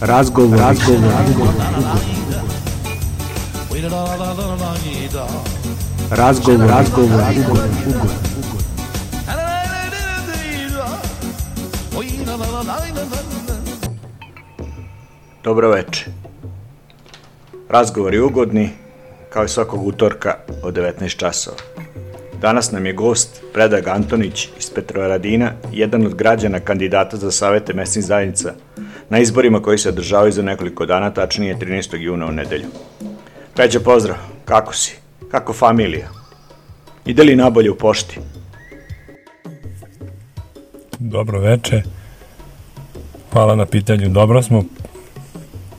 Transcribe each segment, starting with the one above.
Razgovor, razgovor, razgovor, razgovor, razgovor, Dobro veče. Razgovori ugodni, kao i svakog utorka od 19 časova. Danas nam je gost Predrag Antonić iz Petrovaradina, jedan od građana kandidata za savete mesnih zajednica na izborima koji se održavaju za nekoliko dana, tačnije 13. juna u nedelju. Peđa, pozdrav, kako si? Kako familija? Ide li nabolje u pošti? Dobro veče. Hvala na pitanju. Dobro smo.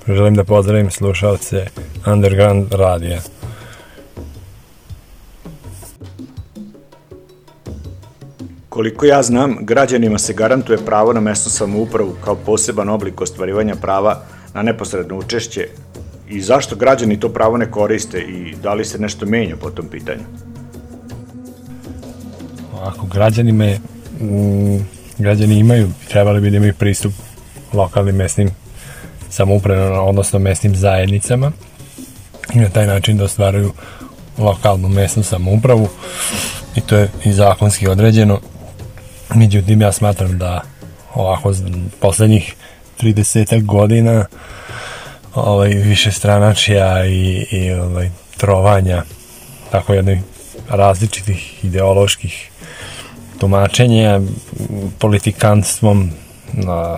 Želim da pozdravim slušalce Underground radija. Koliko ja znam, građanima se garantuje pravo na mesnu samoupravu kao poseban oblik ostvarivanja prava na neposredno učešće. I zašto građani to pravo ne koriste i da li se nešto menja po tom pitanju? Ako građani me, mm, građani imaju, trebali bi da imaju pristup lokalnim mesnim samoupravama, odnosno mesnim zajednicama i na taj način da ostvaraju lokalnu mesnu samoupravu. I to je i zakonski određeno Međutim, ja smatram da ovako poslednjih 30 godina ovaj, više stranačija i, i ovaj, trovanja tako jednih različitih ideoloških tumačenja politikanstvom na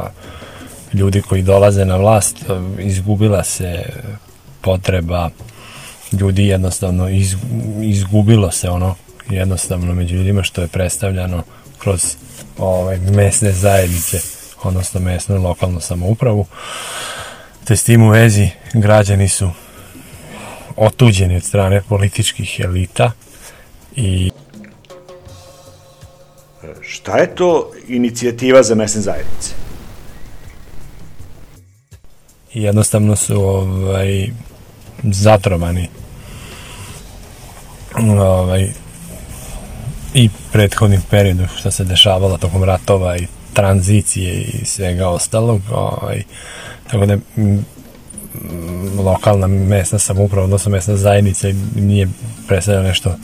ljudi koji dolaze na vlast izgubila se potreba ljudi jednostavno iz, izgubilo se ono jednostavno među ljudima što je predstavljano kroz ovaj, mesne zajednice, odnosno mesnu i lokalnu samoupravu. Te s tim u vezi građani su otuđeni od strane političkih elita i Šta je to inicijativa za mesne zajednice? Jednostavno su ovaj, zatrovani ovaj, i prethodnim periodu što se dešavalo tokom ratova i tranzicije i svega ostalog ovaj, tako da lokalna mesna samouprava odnosno mesna zajednica nije predstavljala nešto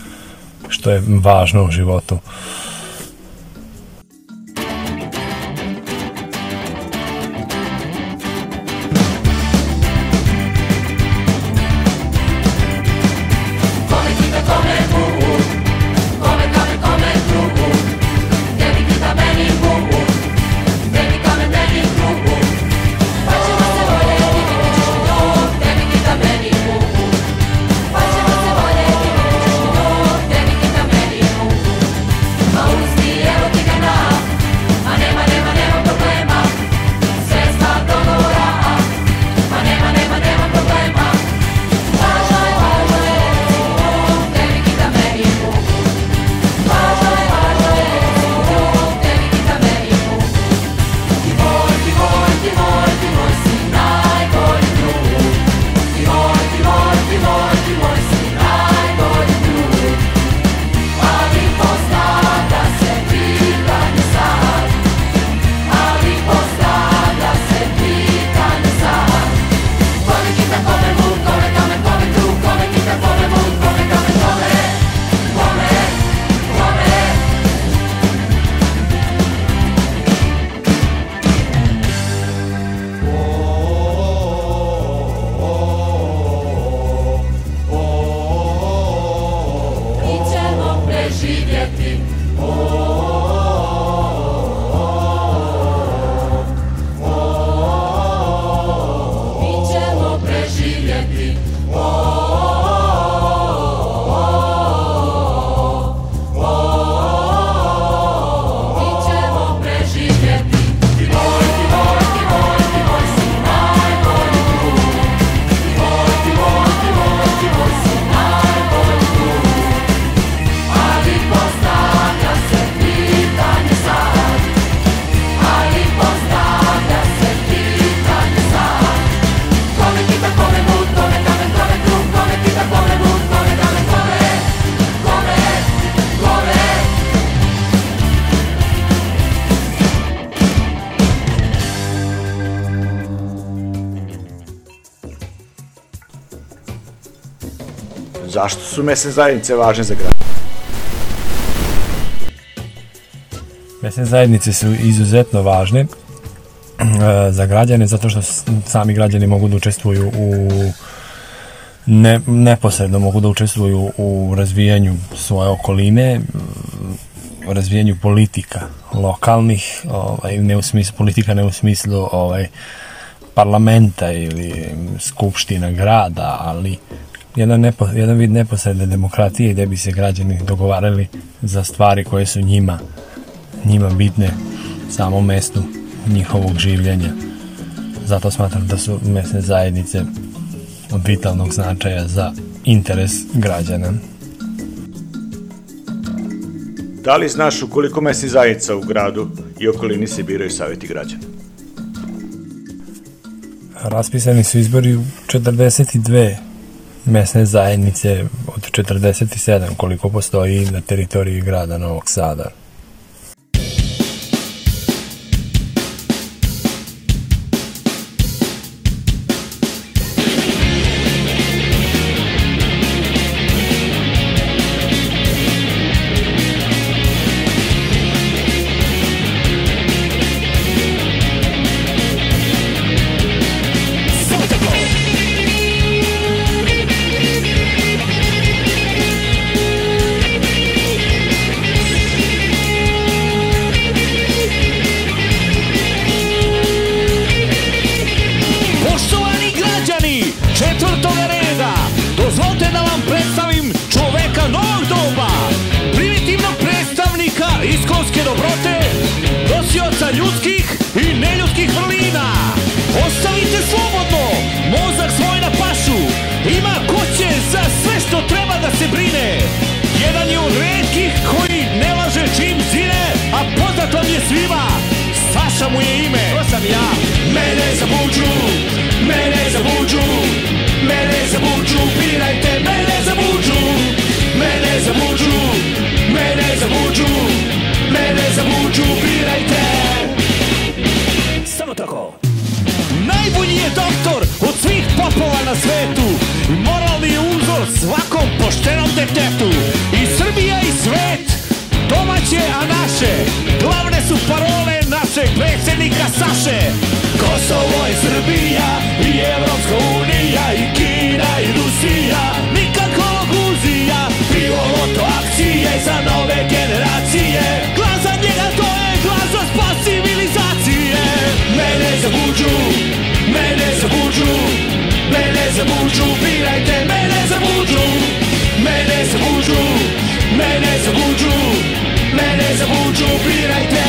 što je važno u životu. Pace Zašto su mesne zajednice važne za grad? Mesne zajednice su izuzetno važne e, za građane zato što sami građani mogu da učestvuju u ne, neposredno mogu da učestvuju u razvijanju svoje okoline, u razvijanju politika lokalnih, ovaj, ne u smislu politika, ne u smislu ovaj, parlamenta ili skupština grada, ali jedan, nepo, jedan vid neposredne demokratije gde bi se građani dogovarali za stvari koje su njima njima bitne samom mestu njihovog življenja. Zato smatram da su mesne zajednice od vitalnog značaja za interes građana. Da li znaš u koliko mesnih zajednica u gradu i okolini se biraju savjeti građana? Raspisani su izbori u 42 mesne zajednice od 47 koliko postoji na teritoriji grada Novog Sada. sam u ime. To sam ja. Mene zabuđu Mene zabuđu Mene zabuđu Pirajte Mene zabuđu. Mene zabuđu Mene zabuđu Mene zabuđu Pirajte Samo tako. Najbolji je doktor od svih popova na svetu. Moralni je uzor svakom poštenom detetu. kaže Kosovo i Srbija i Evropska unija i Kina i Rusija. Nikako guzija Pivo, loto, akcije za nove generacije. Glas za njega to je glas za spas civilizacije. Mene zabuđu, mene zabuđu Mene zabuđu, birajte, mene zabuđu. Mene zabuđu, mene zabuđu Mene zabuđu, birajte.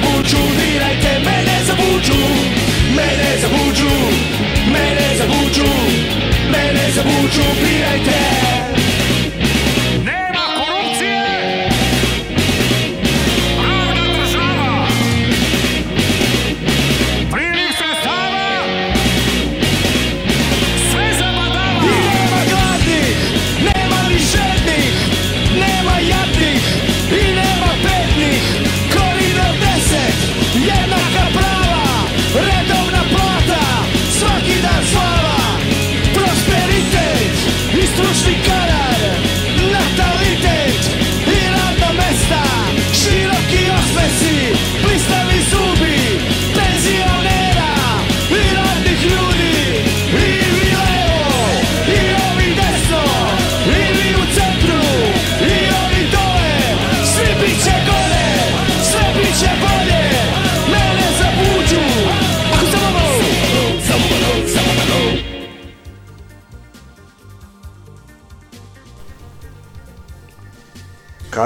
zavuču, dirajte, mene zavuču Mene zavuču, mene zavuču Mene zavuču, dirajte.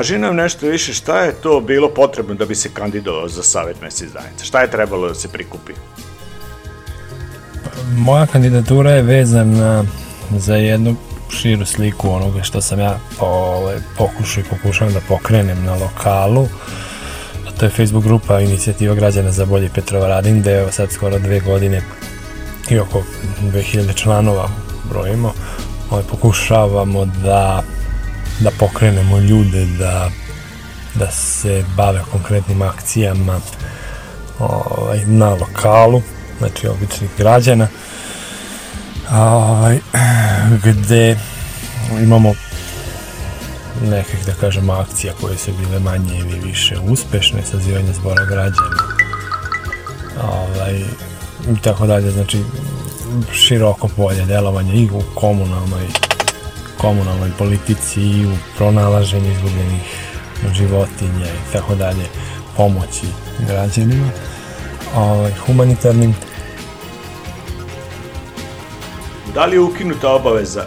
Kaži nam nešto više šta je to bilo potrebno da bi se kandidovao za Savet mesne zajednice? Šta je trebalo da se prikupi? Moja kandidatura je vezana za jednu širu sliku onoga što sam ja ovaj, pokušao i pokušavam da pokrenem na lokalu. A to je Facebook grupa Inicijativa građana za bolji Petrovaradin, gde je sad skoro dve godine i oko 2000 članova brojimo. Ovaj, pokušavamo da, da pokrenemo ljude da, da se bave konkretnim akcijama ovaj, na lokalu, znači običnih građana ovaj, gde imamo nekih, da kažemo, akcija koje su bile manje ili više uspešne, sazivanje zbora građana, ovaj, i tako dalje, znači široko polje delovanja i u komunalnoj komunalnoj politici i u pronalaženju izgubljenih životinja i tako dalje pomoći građanima ovaj, humanitarnim Da li je ukinuta obaveza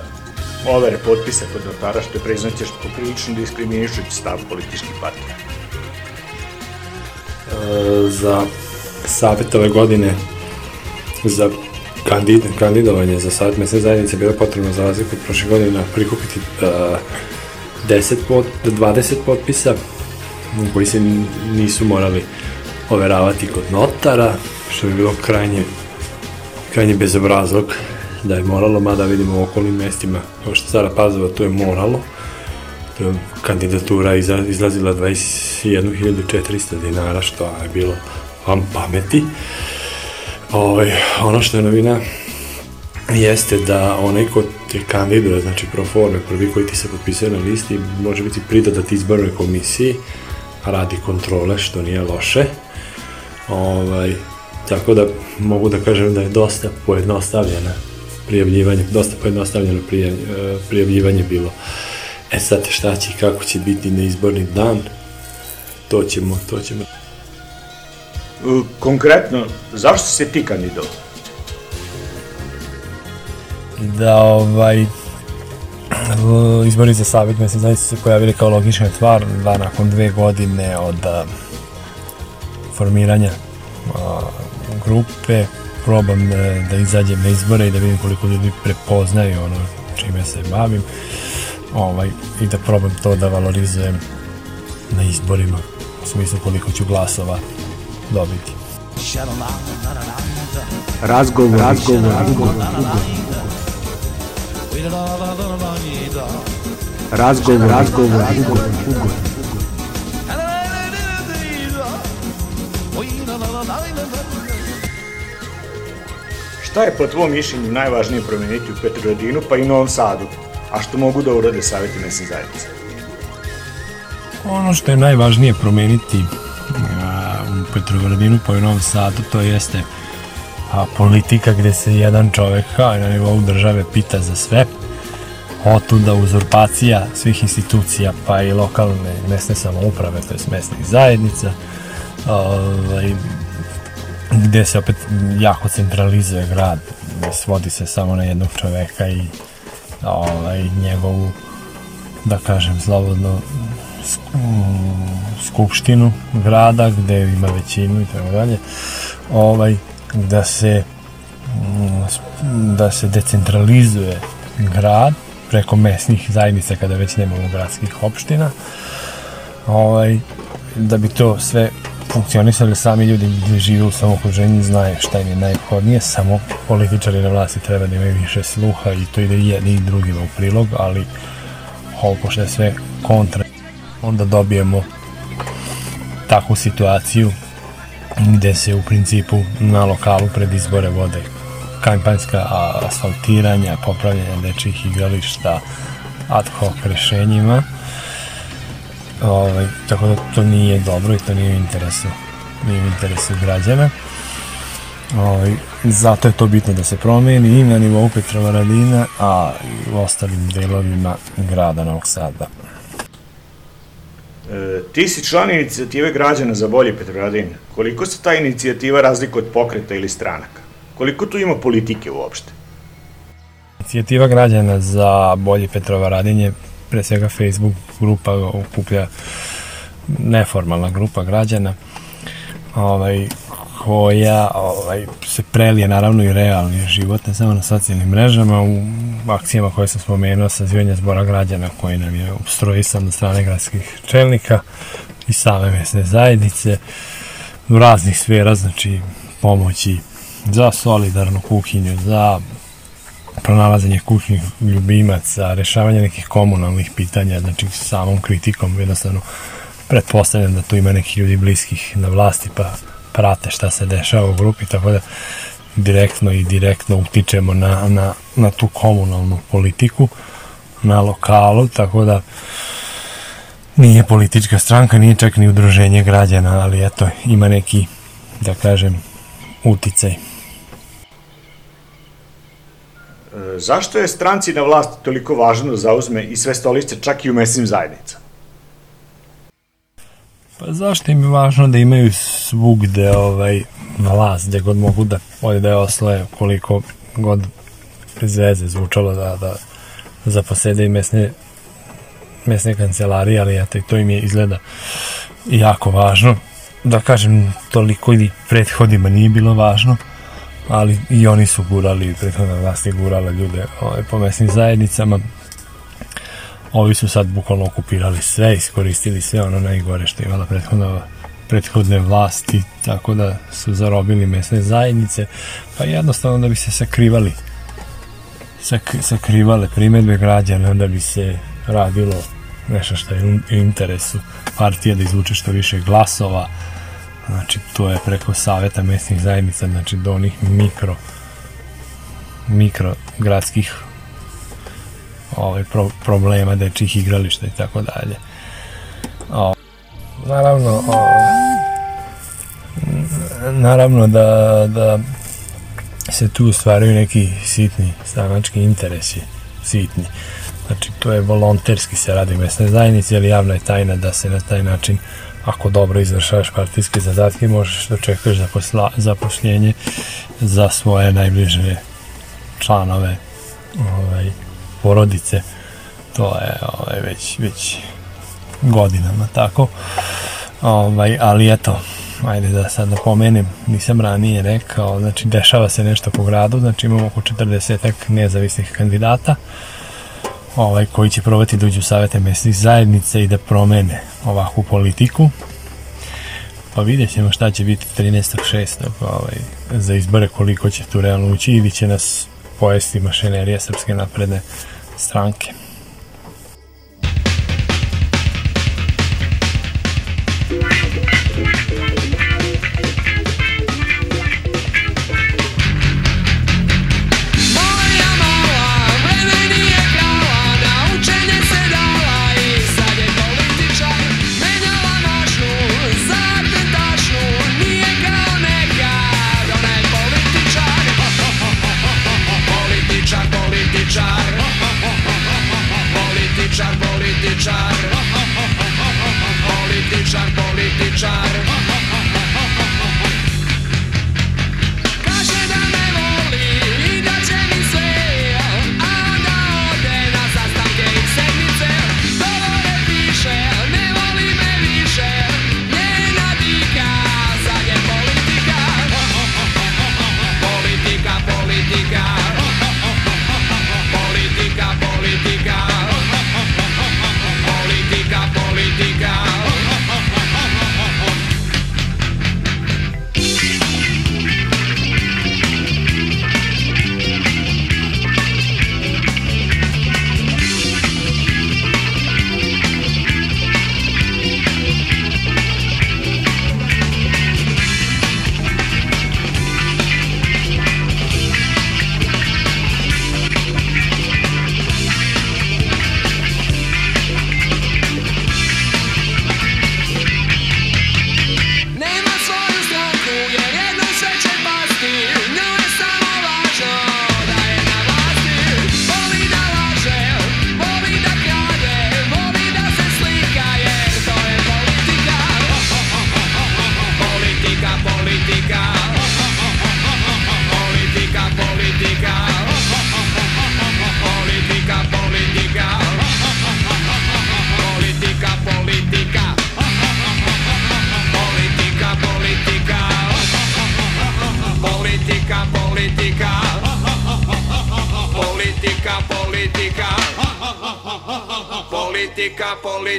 overe potpisa kod notara što je priznaćeš poprilično diskriminišući stav političkih partija? E, za savjet ove godine za kandid, kandidovanje za savjet mesne zajednice bilo potrebno za razliku od prošle godine prikupiti uh, 10 pot, 20 potpisa koji se nisu morali overavati kod notara, što bi bilo krajnje, krajnje bezobrazlog da je moralo, mada vidimo u okolnim mestima, kao što Stara Pazova, to je moralo. To je kandidatura izlazila 21.400 dinara, što je bilo vam pameti. Ove, ovaj, ono što je novina jeste da onaj ko te kandiduje, znači pro forme, prvi koji ti se potpisuje na listi, može biti pridodat izbornoj komisiji, radi kontrole, što nije loše. Ovaj, tako da mogu da kažem da je dosta pojednostavljena prijavljivanje, dosta pojednostavljeno e, prijavljivanje bilo. E sad šta će i kako će biti na izborni dan, to ćemo, to ćemo. E, konkretno, zašto se ti kandidovao? Da, ovaj, izbori za savjet mesec zaista se pojavili kao logična tvar da nakon dve godine od a, formiranja a, grupe probam da, da izađem na izbore i da vidim koliko ljudi prepoznaju ono čime se bavim ovaj, i da probam to da valorizujem na izborima u smislu koliko ću glasova dobiti. Razgovor, razgovor, razgovor, razgovor, razgovor, razgovor, Šta je po tvom mišljenju najvažnije promeniti u Petrovaradinu pa i Novom Sadu, a što mogu da urade savjeti mesne zajednice? Ono što je najvažnije promeniti Petrovaradinu pa i u Novom Sadu to jeste a, politika gde se jedan čovek kao na nivou države pita za sve. Otuda uzurpacija svih institucija pa i lokalne mesne samouprave to je mesnih zajednica ovaj, gde se opet jako centralizuje grad, svodi se samo na jednog čoveka i ovaj, njegovu, da kažem, slobodno skupštinu grada gde ima većinu i tako dalje ovaj da se da se decentralizuje grad preko mesnih zajednica kada već nemamo gradskih opština ovaj da bi to sve funkcionisali sami ljudi gdje žive u svom okruženju znaju šta im je najhodnije, samo političari na vlasti treba da imaju više sluha i to ide jedni i drugima u prilog, ali ovo pošto je sve kontra, onda dobijemo takvu situaciju gde se u principu na lokalu pred izbore vode kampanjska asfaltiranja, popravljanja dečih igrališta ad hoc rešenjima Ovaj, tako da to nije dobro i to nije u interesu, nije u interesu građana. Ovaj, zato je to bitno da se promeni i na nivou Petrovaradina, a i u ostalim delovima grada Novog Sada. E, ti si član inicijative građana za bolji Petrovaradin. Koliko se ta inicijativa razlika od pokreta ili stranaka? Koliko tu ima politike uopšte? Inicijativa građana za bolji Petrovaradin je pre svega Facebook grupa okuplja neformalna grupa građana ovaj, koja ovaj, se prelije naravno i realni život, ne samo na socijalnim mrežama, u akcijama koje sam spomenuo, sazivanje zbora građana koji nam je ustrojisan od strane gradskih čelnika i same mesne zajednice, u raznih sfera, znači pomoći za solidarnu kuhinju, za pronalazanje kućnih ljubimaca, rešavanje nekih komunalnih pitanja, znači samom kritikom jednostavno pretpostavljam da tu ima nekih ljudi bliskih na vlasti pa prate šta se dešava u grupi, tako da direktno i direktno utičemo na, na, na tu komunalnu politiku na lokalu, tako da nije politička stranka, nije čak ni udruženje građana, ali eto, ima neki, da kažem, uticaj. Zašto je stranci na vlasti toliko važno da zauzme i sve stolice čak i u mesnim zajednicama? Pa zašto im je važno da imaju svugde ovaj, vlast, gde god mogu da ovdje da je osloje, koliko god bez veze zvučalo da, da zaposede i mesne, mesne kancelarije, ali eto i to im je izgleda jako važno. Da kažem, toliko i prethodima nije bilo važno, ali i oni su gurali, prethodna vlast je gurala ljude ovaj, po mesnim zajednicama, ovi su sad bukvalno okupirali sve, iskoristili sve ono najgore što je imala prethodna prethodne vlasti, tako da su zarobili mesne zajednice, pa jednostavno da bi se sakrivali sak, sakrivale primetbe građana, da bi se radilo nešto što je u interesu partije da izvuče što više glasova, znači to je preko saveta mesnih zajednica, znači do onih mikro mikro gradskih ovaj, pro, problema dečih igrališta i tako dalje. O, naravno, o, naravno da, da se tu stvaraju neki sitni stranački interesi, sitni. Znači, to je volonterski se radi u mesnoj zajednici, ali javna je tajna da se na taj način ako dobro izvršavaš partijske zadatke možeš da očekuješ zaposla, zaposljenje za svoje najbliže članove ovaj, porodice. To je ovaj, već, već godinama tako. Ovaj, ali eto ajde da sad napomenem nisam ranije rekao znači dešava se nešto po gradu znači imamo oko 40 nezavisnih kandidata ovaj, koji će probati da uđu u savete mesnih zajednice i da promene ovakvu politiku. Pa vidjet ćemo šta će biti 13.6. Ovaj, za izbore koliko će tu realno ući. Ili će nas pojesti mašinerija Srpske napredne stranke.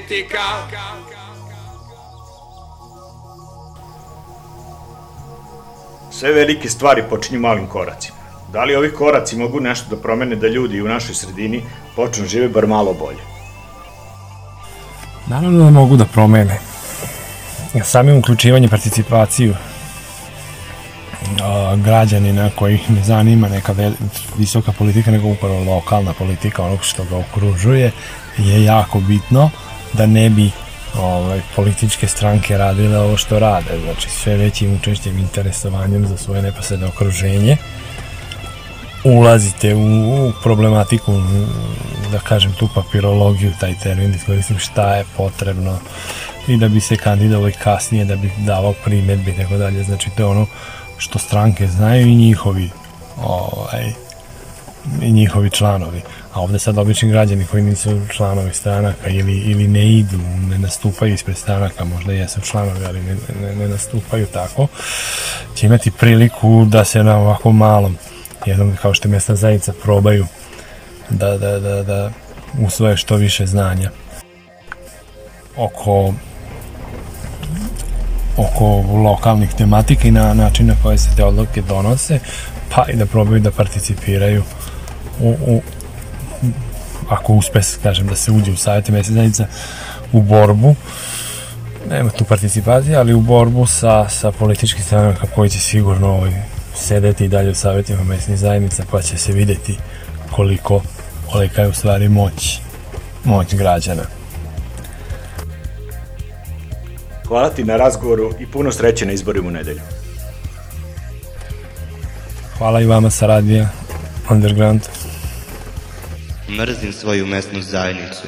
Politika Sve velike stvari počinju malim koracima. Da li ovi koraci mogu nešto da promene da ljudi u našoj sredini počnu da žive bar malo bolje? Naravno da mogu da promene. Samim uključivanje participaciju građanina kojih ne zanima neka visoka politika, nego upravo lokalna politika, onog što ga okružuje, je jako bitno da ne bi ovaj, političke stranke radile ovo što rade, znači sve većim učešćem interesovanjem za svoje neposredno okruženje ulazite u, u problematiku da kažem tu papirologiju taj termin iskoristim šta je potrebno i da bi se kandidovali kasnije da bi davao primetbe i tako dalje. Znači to je ono što stranke znaju i njihovi ovaj, i njihovi članovi a ovde sad obični građani koji nisu članovi stranaka ili, ili ne idu, ne nastupaju ispred stranaka, možda jesu članovi, ali ne, ne, ne nastupaju tako, će imati priliku da se na ovako malom, jednom kao što je mjesta zajednica, probaju da, da, da, da usvoje što više znanja. Oko oko lokalnih tematika i na način na koje se te odluke donose, pa i da probaju da participiraju u, u ako uspe, kažem, da se uđe u savjete mesne zajednica u borbu, nema tu participacije, ali u borbu sa, sa političkim stranama koji će sigurno ovaj, sedeti i dalje u savjetima mesnih zajednica, pa će se videti koliko, kolika je u stvari moć, moć građana. Hvala ti na razgovoru i puno sreće na izborima u nedelju. Hvala i vama sa radija Underground. Mrzim svoju mesnu zajednicu.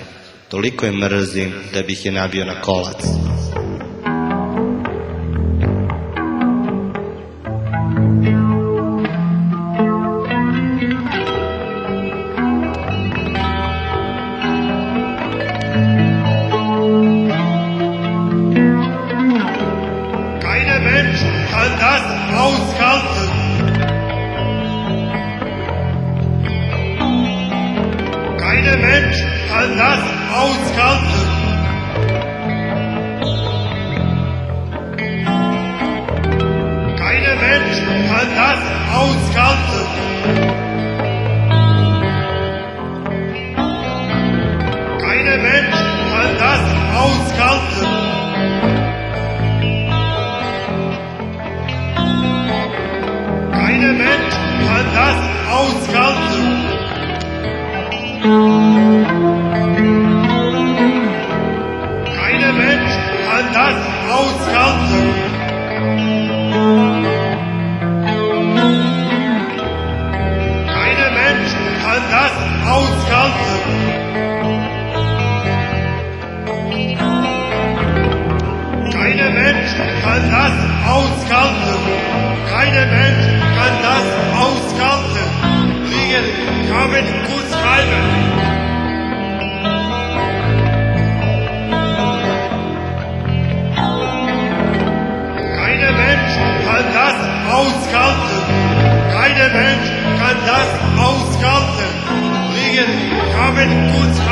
Toliko je mrzim da bih je nabio na kolac. Ausgarten liegen Kabelgutshaus.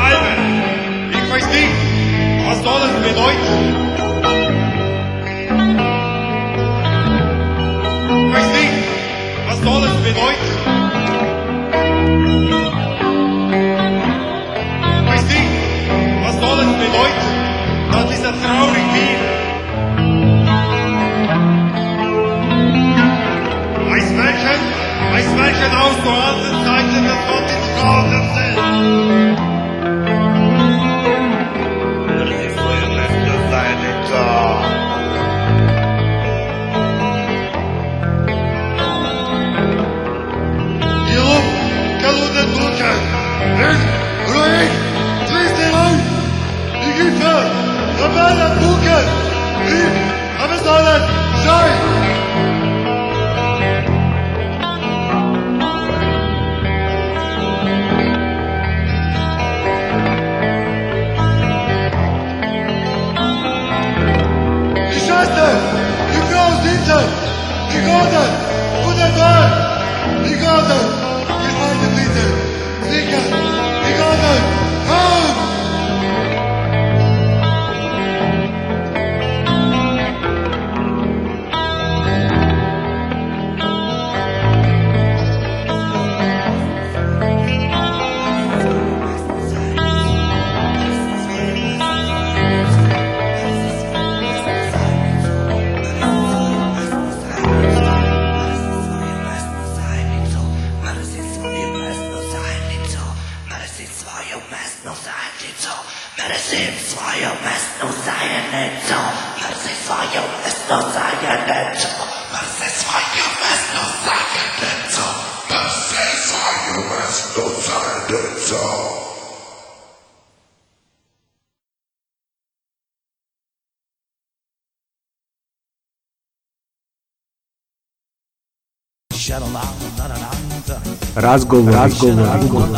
Razgovor, razgovor, ugovor,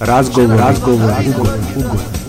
razgovor, razgovor, ugovor, ugovor.